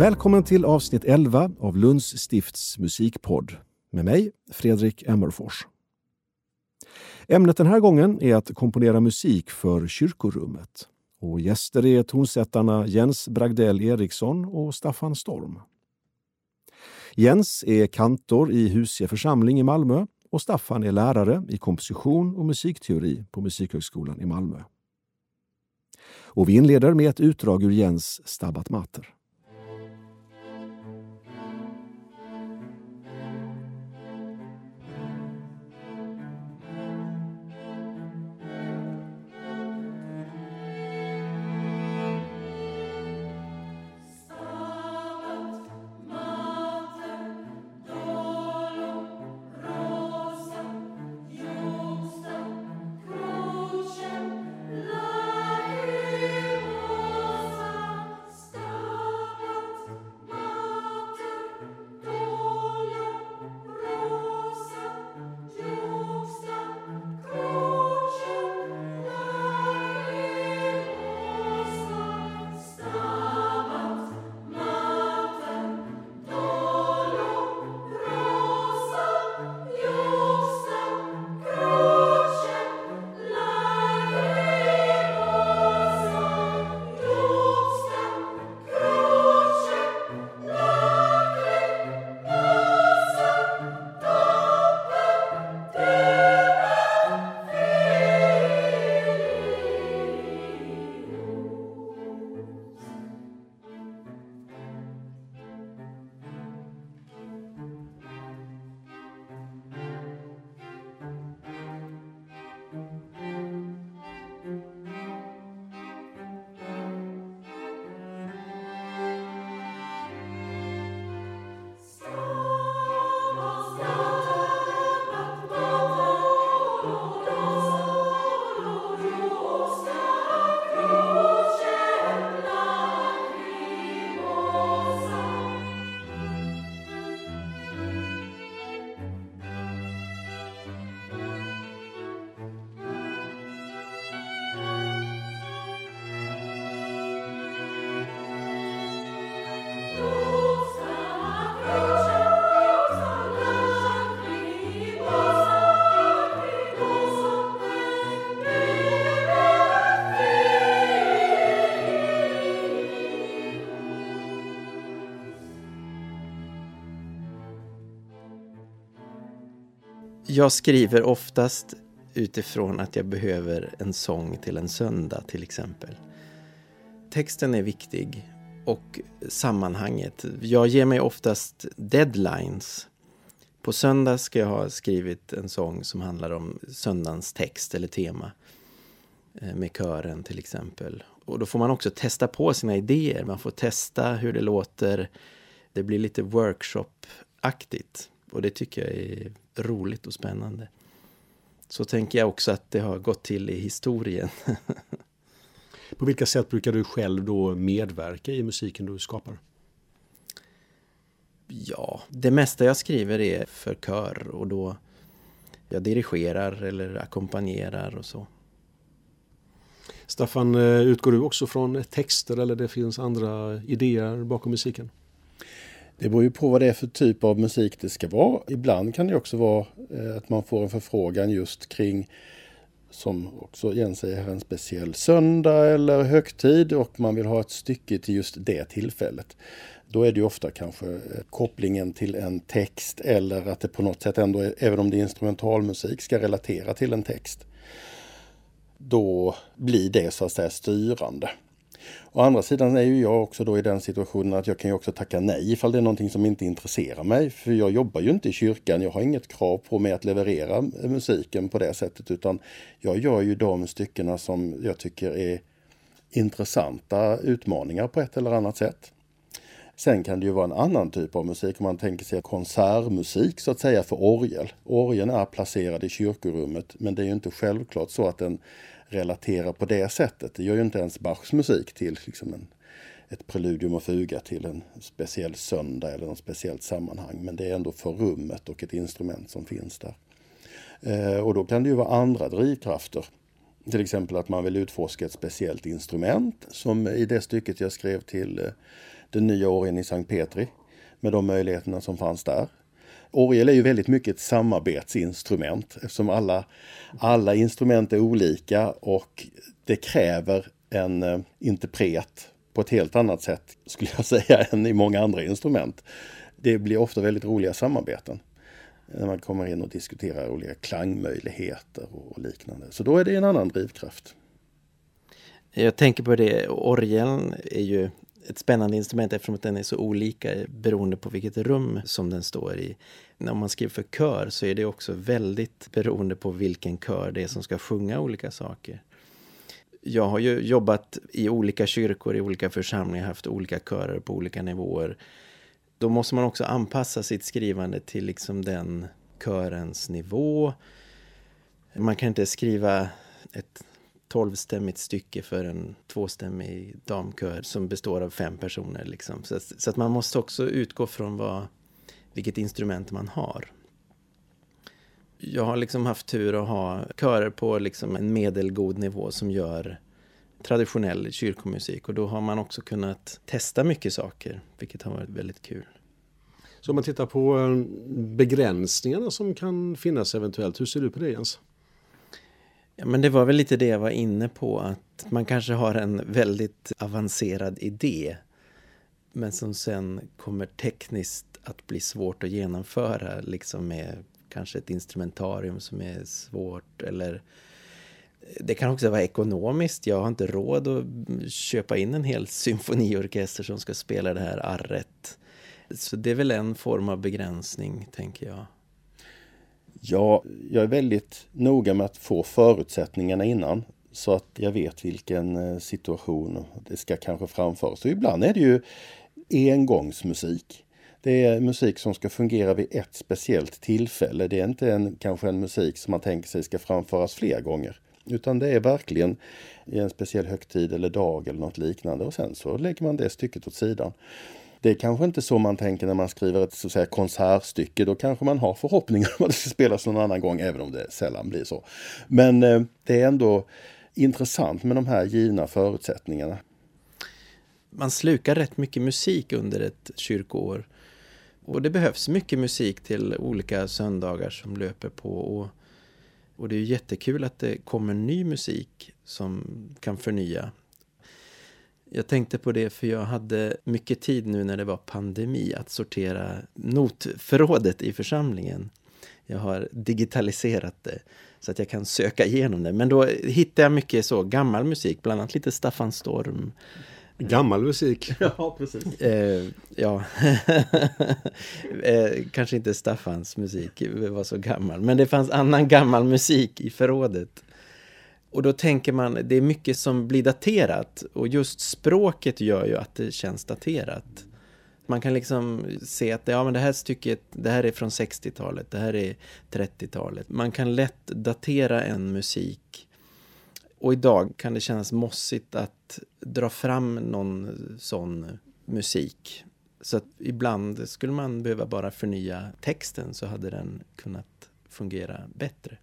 Välkommen till avsnitt 11 av Lunds stifts musikpodd med mig, Fredrik Emmerfors. Ämnet den här gången är att komponera musik för kyrkorummet. Och gäster är tonsättarna Jens Bragdell Eriksson och Staffan Storm. Jens är kantor i Husie församling i Malmö och Staffan är lärare i komposition och musikteori på Musikhögskolan i Malmö. Och vi inleder med ett utdrag ur Jens Stabat Mater. Jag skriver oftast utifrån att jag behöver en sång till en söndag till exempel. Texten är viktig och sammanhanget. Jag ger mig oftast deadlines. På söndag ska jag ha skrivit en sång som handlar om söndagens text eller tema. Eh, med kören till exempel. Och då får man också testa på sina idéer. Man får testa hur det låter. Det blir lite workshop-aktigt. Och det tycker jag är roligt och spännande. Så tänker jag också att det har gått till i historien. På vilka sätt brukar du själv då medverka i musiken du skapar? Ja, det mesta jag skriver är för kör och då jag dirigerar eller ackompanjerar och så. Staffan, eh, utgår du också från texter eller det finns andra idéer bakom musiken? Det beror ju på vad det är för typ av musik det ska vara. Ibland kan det också vara eh, att man får en förfrågan just kring som också Jens säger en speciell söndag eller högtid och man vill ha ett stycke till just det tillfället. Då är det ofta kanske kopplingen till en text eller att det på något sätt ändå, även om det är instrumentalmusik, ska relatera till en text. Då blir det så att säga styrande. Å andra sidan är ju jag också då i den situationen att jag kan ju också tacka nej ifall det är någonting som inte intresserar mig. För jag jobbar ju inte i kyrkan. Jag har inget krav på mig att leverera musiken på det sättet utan jag gör ju de styckena som jag tycker är intressanta utmaningar på ett eller annat sätt. Sen kan det ju vara en annan typ av musik om man tänker sig konsertmusik så att säga för orgel. Orgeln är placerad i kyrkorummet men det är ju inte självklart så att den relatera på det sättet. Det gör ju inte ens Bachs musik till liksom en, ett preludium och fuga till en speciell söndag eller något speciellt sammanhang. Men det är ändå för rummet och ett instrument som finns där. Eh, och då kan det ju vara andra drivkrafter. Till exempel att man vill utforska ett speciellt instrument som i det stycket jag skrev till, eh, den nya åren i Sankt Petri med de möjligheterna som fanns där. Orgel är ju väldigt mycket ett samarbetsinstrument eftersom alla, alla instrument är olika och det kräver en eh, interpret på ett helt annat sätt, skulle jag säga, än i många andra instrument. Det blir ofta väldigt roliga samarbeten när man kommer in och diskuterar olika klangmöjligheter och liknande. Så då är det en annan drivkraft. Jag tänker på det, orgeln är ju ett spännande instrument eftersom den är så olika beroende på vilket rum som den står i. När man skriver för kör så är det också väldigt beroende på vilken kör det är som ska sjunga olika saker. Jag har ju jobbat i olika kyrkor, i olika församlingar, haft olika körer på olika nivåer. Då måste man också anpassa sitt skrivande till liksom den körens nivå. Man kan inte skriva ett tolvstämmigt stycke för en tvåstämmig damkör som består av fem personer. Liksom. Så, så, att man måste också utgå från vad, vilket instrument man har. Jag har liksom haft tur att ha körer på liksom en medelgod nivå som gör traditionell kyrkomusik och då har man också kunnat testa mycket saker, vilket har varit väldigt kul. Så om man tittar på eh, begränsningarna som kan finnas eventuellt, hur ser du på det Jens? Ja, men det var väl lite det jag var inne på, att man kanske har en väldigt avancerad idé men som sen kommer tekniskt att bli svårt att genomföra, liksom med kanske ett instrumentarium som är svårt eller eh, det kan också vara ekonomiskt. Jag har inte råd att köpa in en hel symfoniorkester som ska spela det här arret. Så det är väl en form av begränsning, tänker jag. Ja, jag är väldigt noga med att få förutsättningarna innan så att jag vet vilken eh, situation det ska kanske framföras. Och ibland är det ju engångsmusik. Det är musik som ska fungera vid ett speciellt tillfälle. Det är inte en, kanske en musik som man tänker sig ska framföras fler gånger. Utan det är verkligen i en speciell högtid eller dag eller något liknande och sen så lägger man det stycket åt sidan. Det är kanske inte så man tänker när man skriver ett så att säga, konsertstycke. Då kanske man har förhoppningar om att det ska spelas någon annan gång, även om det sällan blir så. Men eh, det är ändå intressant med de här givna förutsättningarna. Man slukar rätt mycket musik under ett kyrkoår. Och det behövs mycket musik till olika söndagar som löper på. Och, och det är jättekul att det kommer ny musik som kan förnya jag tänkte på det för jag hade mycket tid nu när det var pandemi att sortera notförrådet i församlingen. Jag har digitaliserat det så att jag kan söka igenom det. Men då hittade jag mycket så gammal musik, bland annat lite Staffan Storm. Gammal musik? Ja, precis. Eh, ja, eh, kanske inte Staffans musik var så gammal, men det fanns annan gammal musik i förrådet. Och då tänker man, det är mycket som blir daterat och just språket gör ju att det känns daterat. Man kan liksom se att ja, men det här stycket, det här är från 60-talet, det här är 30-talet. Man kan lätt datera en musik. Och idag kan det kännas mossigt att dra fram någon sån musik. Så att ibland skulle man behöva bara förnya texten så hade den kunnat fungera bättre.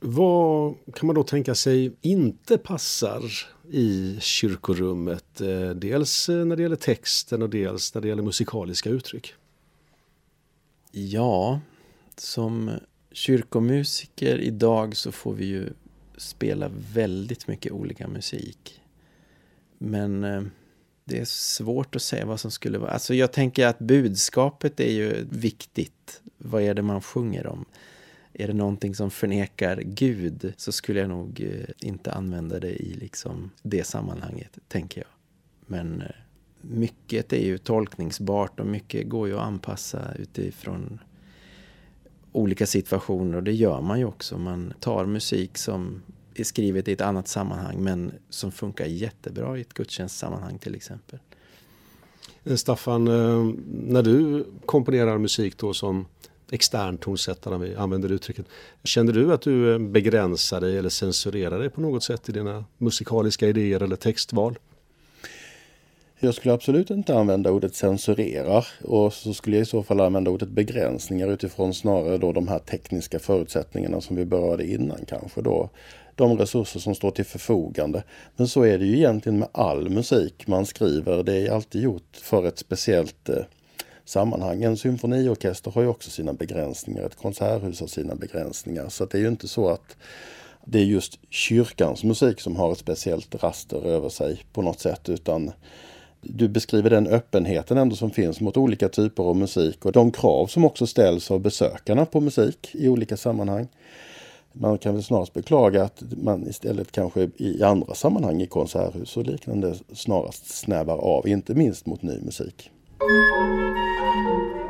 Vad kan man då tänka sig inte passar i kyrkorummet? Eh, dels eh, när det gäller texten och dels när det gäller musikaliska uttryck. Ja, som kyrkomusiker idag så får vi ju spela väldigt mycket olika musik. Men eh, det är svårt att säga vad som skulle vara... Alltså jag tänker att budskapet är ju viktigt. Vad är det man sjunger om? Är det någonting som förnekar Gud så skulle jag nog eh, inte använda det i liksom det sammanhanget, tänker jag. Men eh, mycket är ju tolkningsbart och mycket går ju att anpassa utifrån olika situationer och det gör man ju också. Man tar musik som är skrivet i ett annat sammanhang men som funkar jättebra i ett gudstjänstsammanhang till exempel. Eh, Staffan, när du komponerar musik då som extern tonsättare, om vi använder uttrycket. Känner du att du eh, begränsar dig eller censurerar dig på något sätt i dina musikaliska idéer eller textval? Jag skulle absolut inte använda ordet censurerar och så skulle jag i så fall använda ordet begränsningar utifrån snarare då de här tekniska förutsättningarna som vi berörde innan kanske då. De resurser som står till förfogande. Men så är det ju egentligen med all musik man skriver. Det är alltid gjort för ett speciellt eh, sammanhang. En symfoniorkester har ju också sina begränsningar. Ett konserthus har sina begränsningar. Så det är ju inte så att det är just kyrkans musik som har ett speciellt raster över sig på något sätt utan du beskriver den öppenheten ändå som finns mot olika typer av musik och de krav som också ställs av besökarna på musik i olika sammanhang. Man kan väl snarast beklaga att man istället kanske i andra sammanhang i konserthus och liknande snarast snävar av, inte minst mot ny musik. Thank you.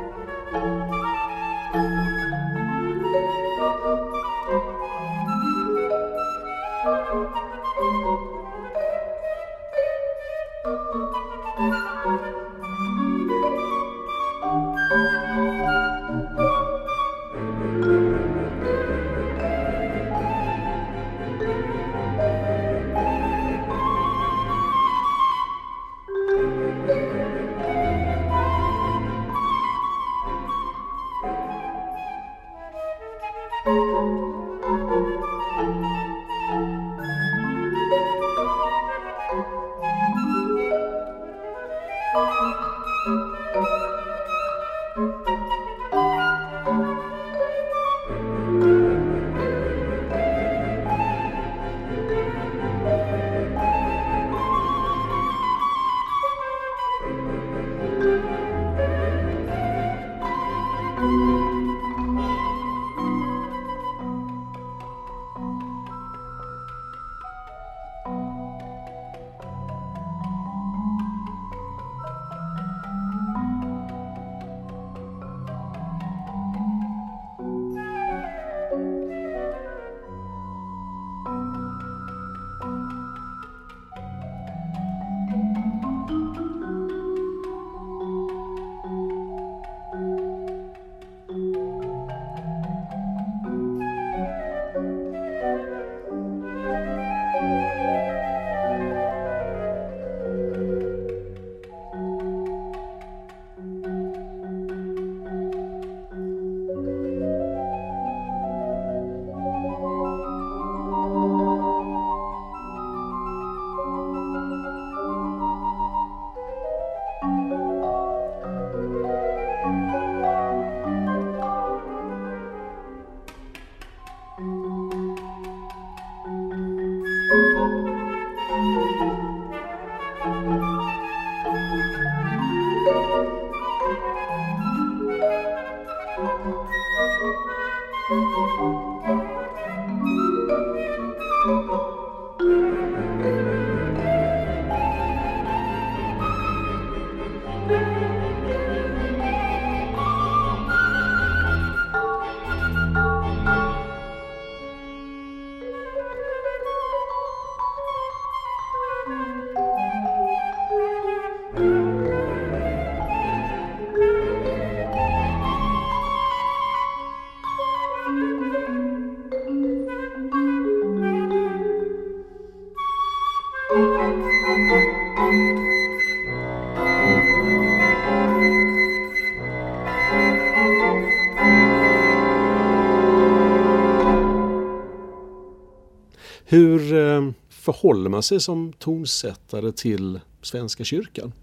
Hur eh, förhåller man sig som tonsättare till Svenska kyrkan?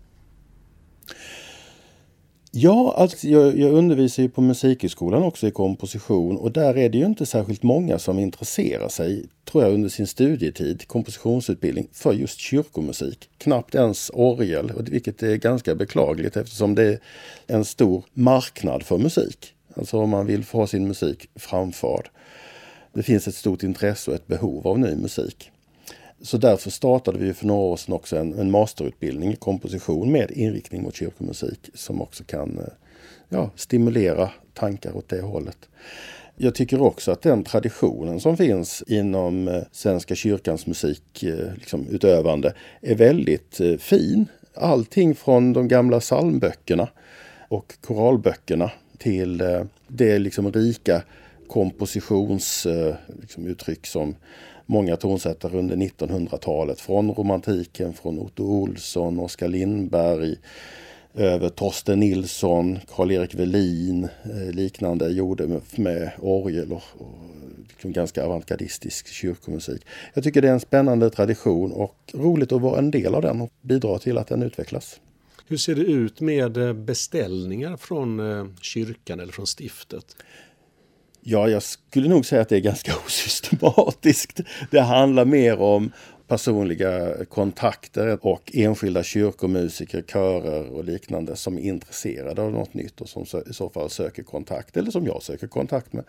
Ja, alltså jag, jag undervisar ju på Musikhögskolan också i komposition och där är det ju inte särskilt många som intresserar sig, tror jag, under sin studietid, kompositionsutbildning, för just kyrkomusik. Knappt ens orgel, vilket är ganska beklagligt eftersom det är en stor marknad för musik. Alltså om man vill få sin musik framförd. Det finns ett stort intresse och ett behov av ny musik. Så därför startade vi för några år sedan också en, en masterutbildning i komposition med inriktning mot kyrkomusik som också kan eh, ja, stimulera tankar åt det hållet. Jag tycker också att den traditionen som finns inom eh, Svenska kyrkans musikutövande eh, liksom, är väldigt fin. Allting från de gamla psalmböckerna och koralböckerna till det liksom rika kompositionsuttryck eh, liksom, som många tonsättare under 1900-talet. Från romantiken, från Otto Olsson, Oskar Lindberg, över Torsten Nilsson, Karl-Erik Welin, eh, liknande gjorde med, orgel och, och liksom ganska avantgardistisk kyrkomusik. Jag tycker det är en spännande tradition och roligt att vara en del av den och bidra till att den utvecklas. Hur ser det ut med eh, beställningar från kyrkan eller från stiftet? Ja, jag skulle nog säga att det är ganska osystematiskt. Det handlar mer om personliga kontakter och enskilda kyrkomusiker, körer och liknande som är intresserade av något nytt och som i så fall söker kontakt eller som jag söker kontakt med.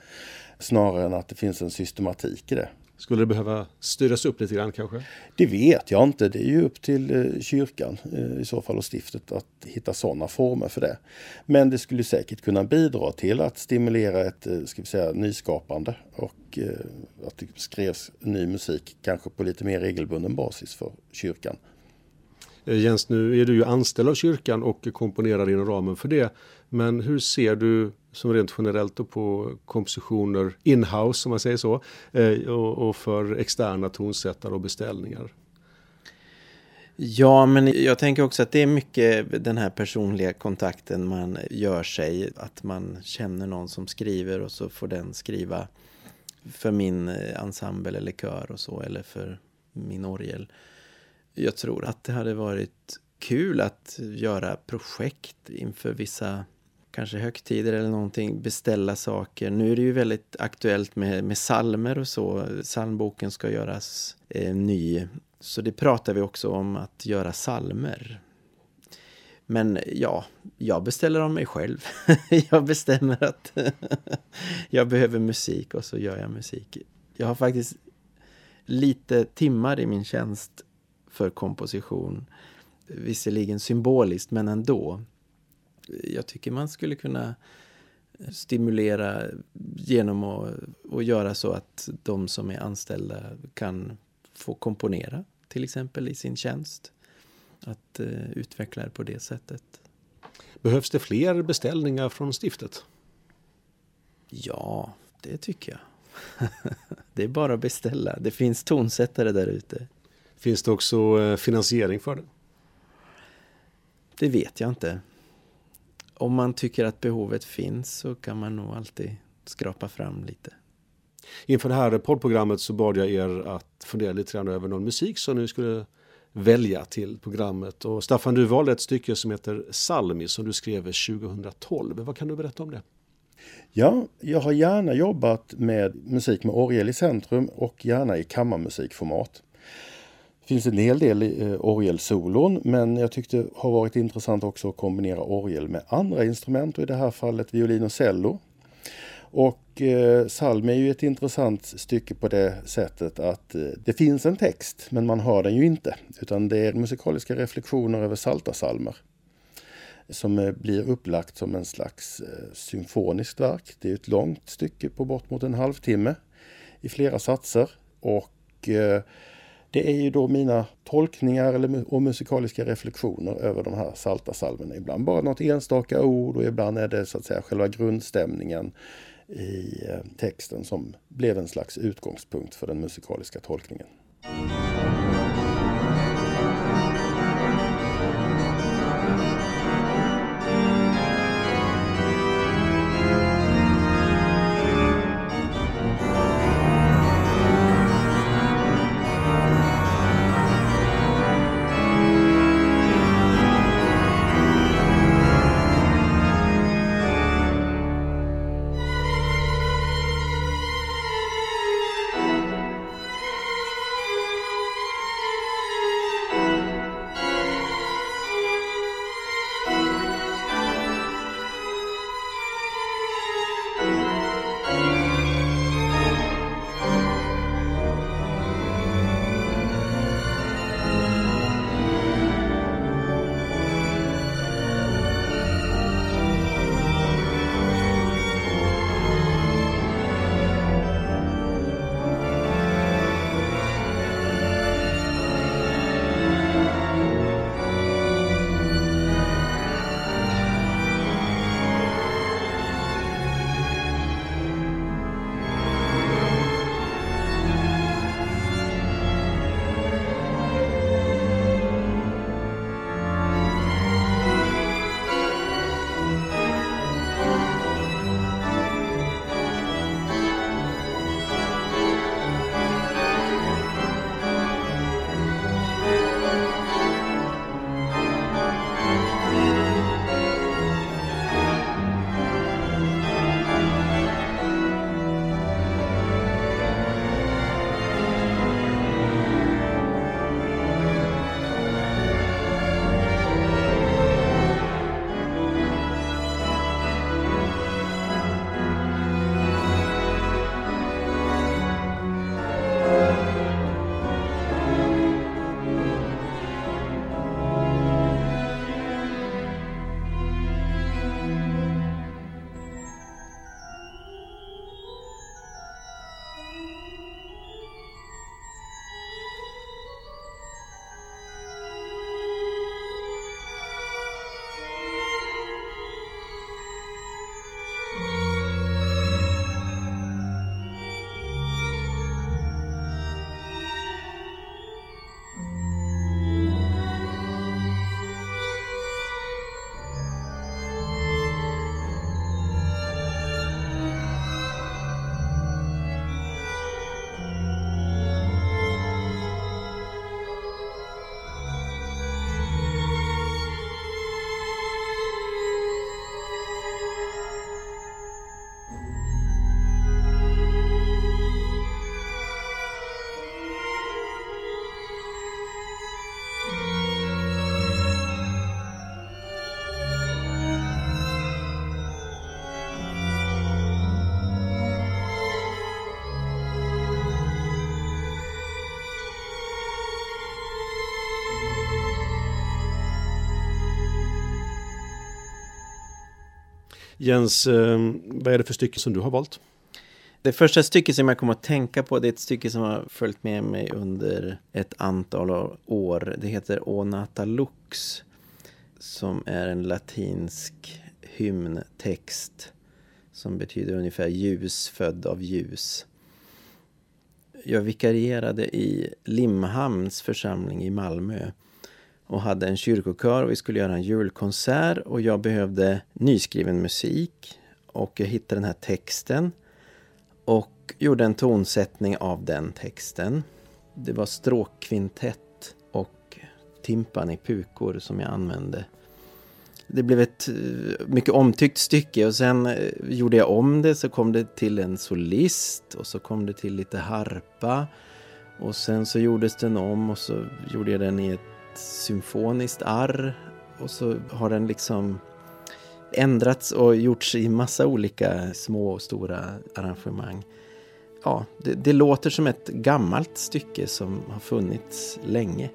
Snarare än att det finns en systematik i det. Skulle det behöva styras upp lite grann kanske? Det vet jag inte. Det är ju upp till eh, kyrkan eh, i så fall och stiftet att hitta sådana former för det. Men det skulle säkert kunna bidra till att stimulera ett eh, ska vi säga, nyskapande och att det skrevs ny musik kanske på lite mer regelbunden basis för kyrkan. Jens, nu är du ju anställd av kyrkan och komponerar inom ramen för det. Men hur ser du som rent generellt på kompositioner inhouse, om man säger så, eh, och för externa tonsättare och beställningar? Ja, men jag tänker också att det är mycket den här personliga kontakten man gör sig. Att man känner någon som skriver och så får den skriva för min eh, ensemble eller kör och så, eller för min orgel. Jag tror att det hade varit kul att göra projekt inför vissa kanske högtider eller någonting, beställa saker. Nu är det ju väldigt aktuellt med, med salmer och så. Salmboken ska göras eh, ny. Så det pratar vi också om, att göra salmer. Men ja, jag beställer av mig själv. jag bestämmer att jag behöver musik och så gör jag musik. Jag har faktiskt lite timmar i min tjänst för komposition. Visserligen symboliskt, men ändå jag tycker man skulle kunna stimulera genom att, att göra så att de som är anställda kan få komponera till exempel i sin tjänst. Att uh, utveckla det på det sättet. Behövs det fler beställningar från stiftet? Ja, det tycker jag. det är bara att beställa. Det finns tonsättare där ute. Finns det också eh, finansiering för det? Det vet jag inte om man tycker att behovet finns så kan man nog alltid skrapa fram lite. Inför det här poddprogrammet så bad jag er att fundera lite grann över någon musik som ni skulle välja till programmet. Och Staffan, du valde ett stycke som heter Salmi som du skrev 2012. Vad kan du berätta om det? Ja, jag har gärna jobbat med musik med orgel i centrum och gärna i kammarmusikformat. Det finns en hel del eh, orgelsolon men jag tyckte det har varit intressant också att kombinera orgel med andra instrument och i det här fallet violin och cello. Och eh, psalm är ju ett intressant stycke på det sättet att eh, det finns en text men man hör den ju inte. Utan det är musikaliska reflektioner över saltasalmer som eh, blir upplagt som en slags eh, symfoniskt verk. Det är ett långt stycke på bort mot en halvtimme i flera satser. Och eh, det är ju då mina tolkningar och musikaliska reflektioner över de här salta salmerna. Ibland bara något enstaka ord och ibland är det så att säga själva grundstämningen i eh, texten som blev en slags utgångspunkt för den musikaliska tolkningen. Jens, eh, vad är det för stycke som du har valt? Det första stycket som jag kommer att tänka på det är ett stycke som har följt med mig under ett antal år. Det heter O Nata Lux som är en latinsk hymntext som betyder ungefär ljus född av ljus. Jag vikarierade i Limhamns församling i Malmö och hade en kyrkokör och vi skulle göra en julkonsert och jag behövde nyskriven musik och jag hittade den här texten och gjorde en tonsättning av den texten. Det var stråkkvintett och timpani pukor som jag använde. Det blev ett eh, mycket omtyckt stycke och sen eh, gjorde jag om det så kom det till en solist och så kom det till lite harpa och sen så gjordes den om och så gjorde jag den i ett symfoniskt arr och så har den liksom ändrats och gjorts i massa olika små och stora arrangemang. Ja, det, det låter som ett gammalt stycke som har funnits länge.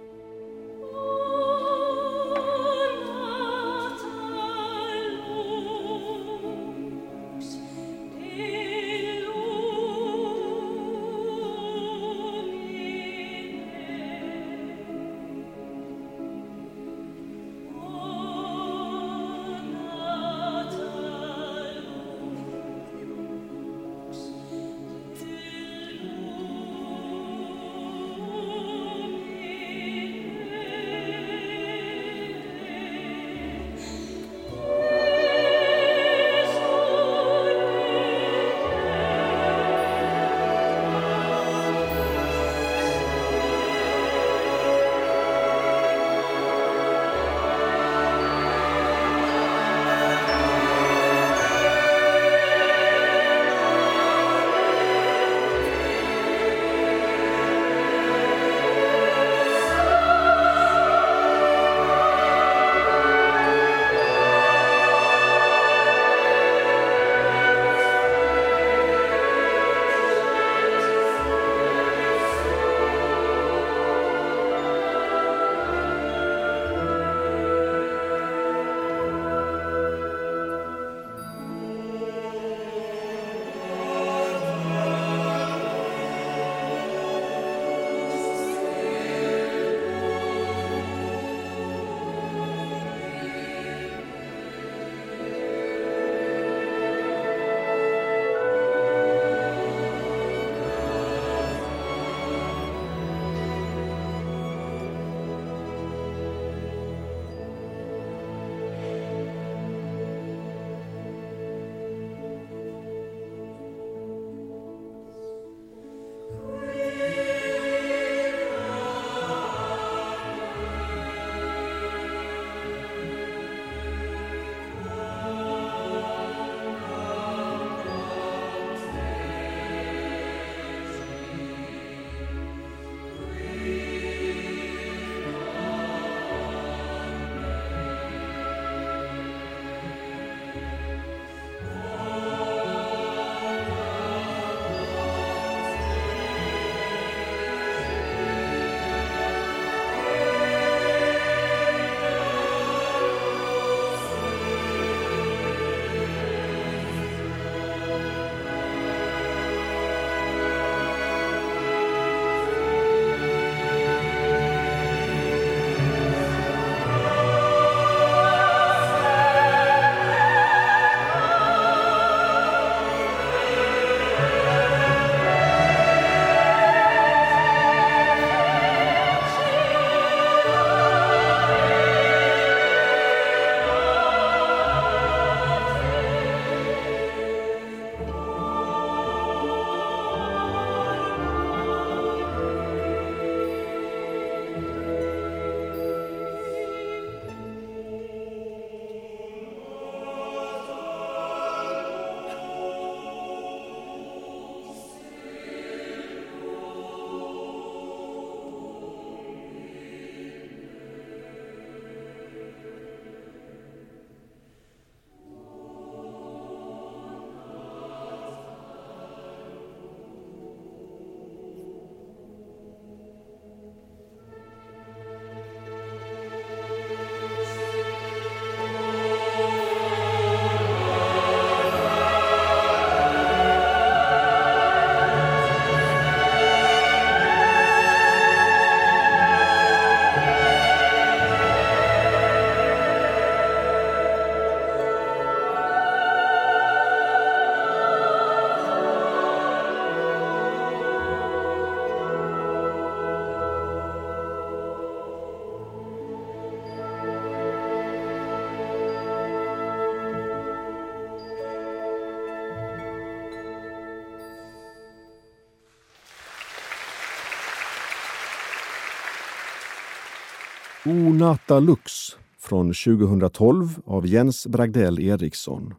Onata Lux från 2012 av Jens Bragdell Eriksson.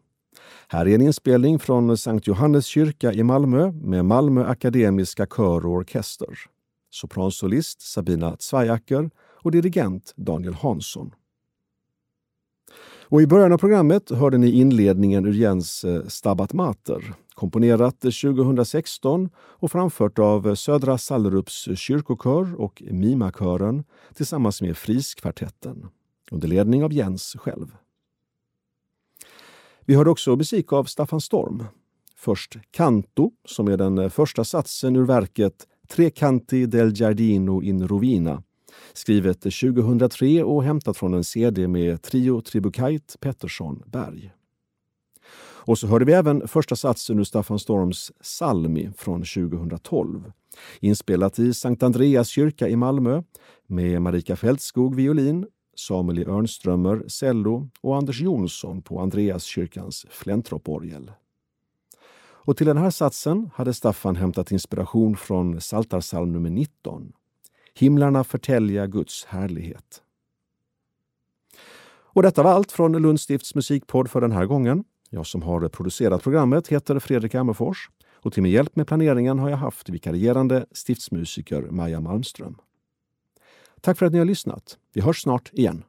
Här är en inspelning från Sankt Johannes kyrka i Malmö med Malmö Akademiska Kör och Orkester. Sopransolist Sabina Zweiacker och dirigent Daniel Hansson. Och I början av programmet hörde ni inledningen ur Jens eh, Stabat Mater, komponerat 2016 och framfört av eh, Södra Sallerups kyrkokör och Mimakören tillsammans med Friskvartetten under ledning av Jens själv. Vi hörde också musik av Staffan Storm. Först Canto, som är den eh, första satsen ur verket Tre canti del giardino in rovina skrivet 2003 och hämtat från en CD med Trio Tribukait Pettersson Berg. Och så hörde vi även första satsen ur Staffan Storms Salmi från 2012. Inspelat i Sankt Andreas kyrka i Malmö med Marika Fältskog violin, Samuel e. Örnströmer cello och Anders Jonsson på Andreaskyrkans Flentroporgel. Och till den här satsen hade Staffan hämtat inspiration från Saltarsalm nummer 19. Himlarna förtälja Guds härlighet. Och detta var allt från Lunds stifts musikpodd för den här gången. Jag som har producerat programmet heter Fredrik Ammerfors och till min hjälp med planeringen har jag haft vikarierande stiftsmusiker Maja Malmström. Tack för att ni har lyssnat. Vi hörs snart igen.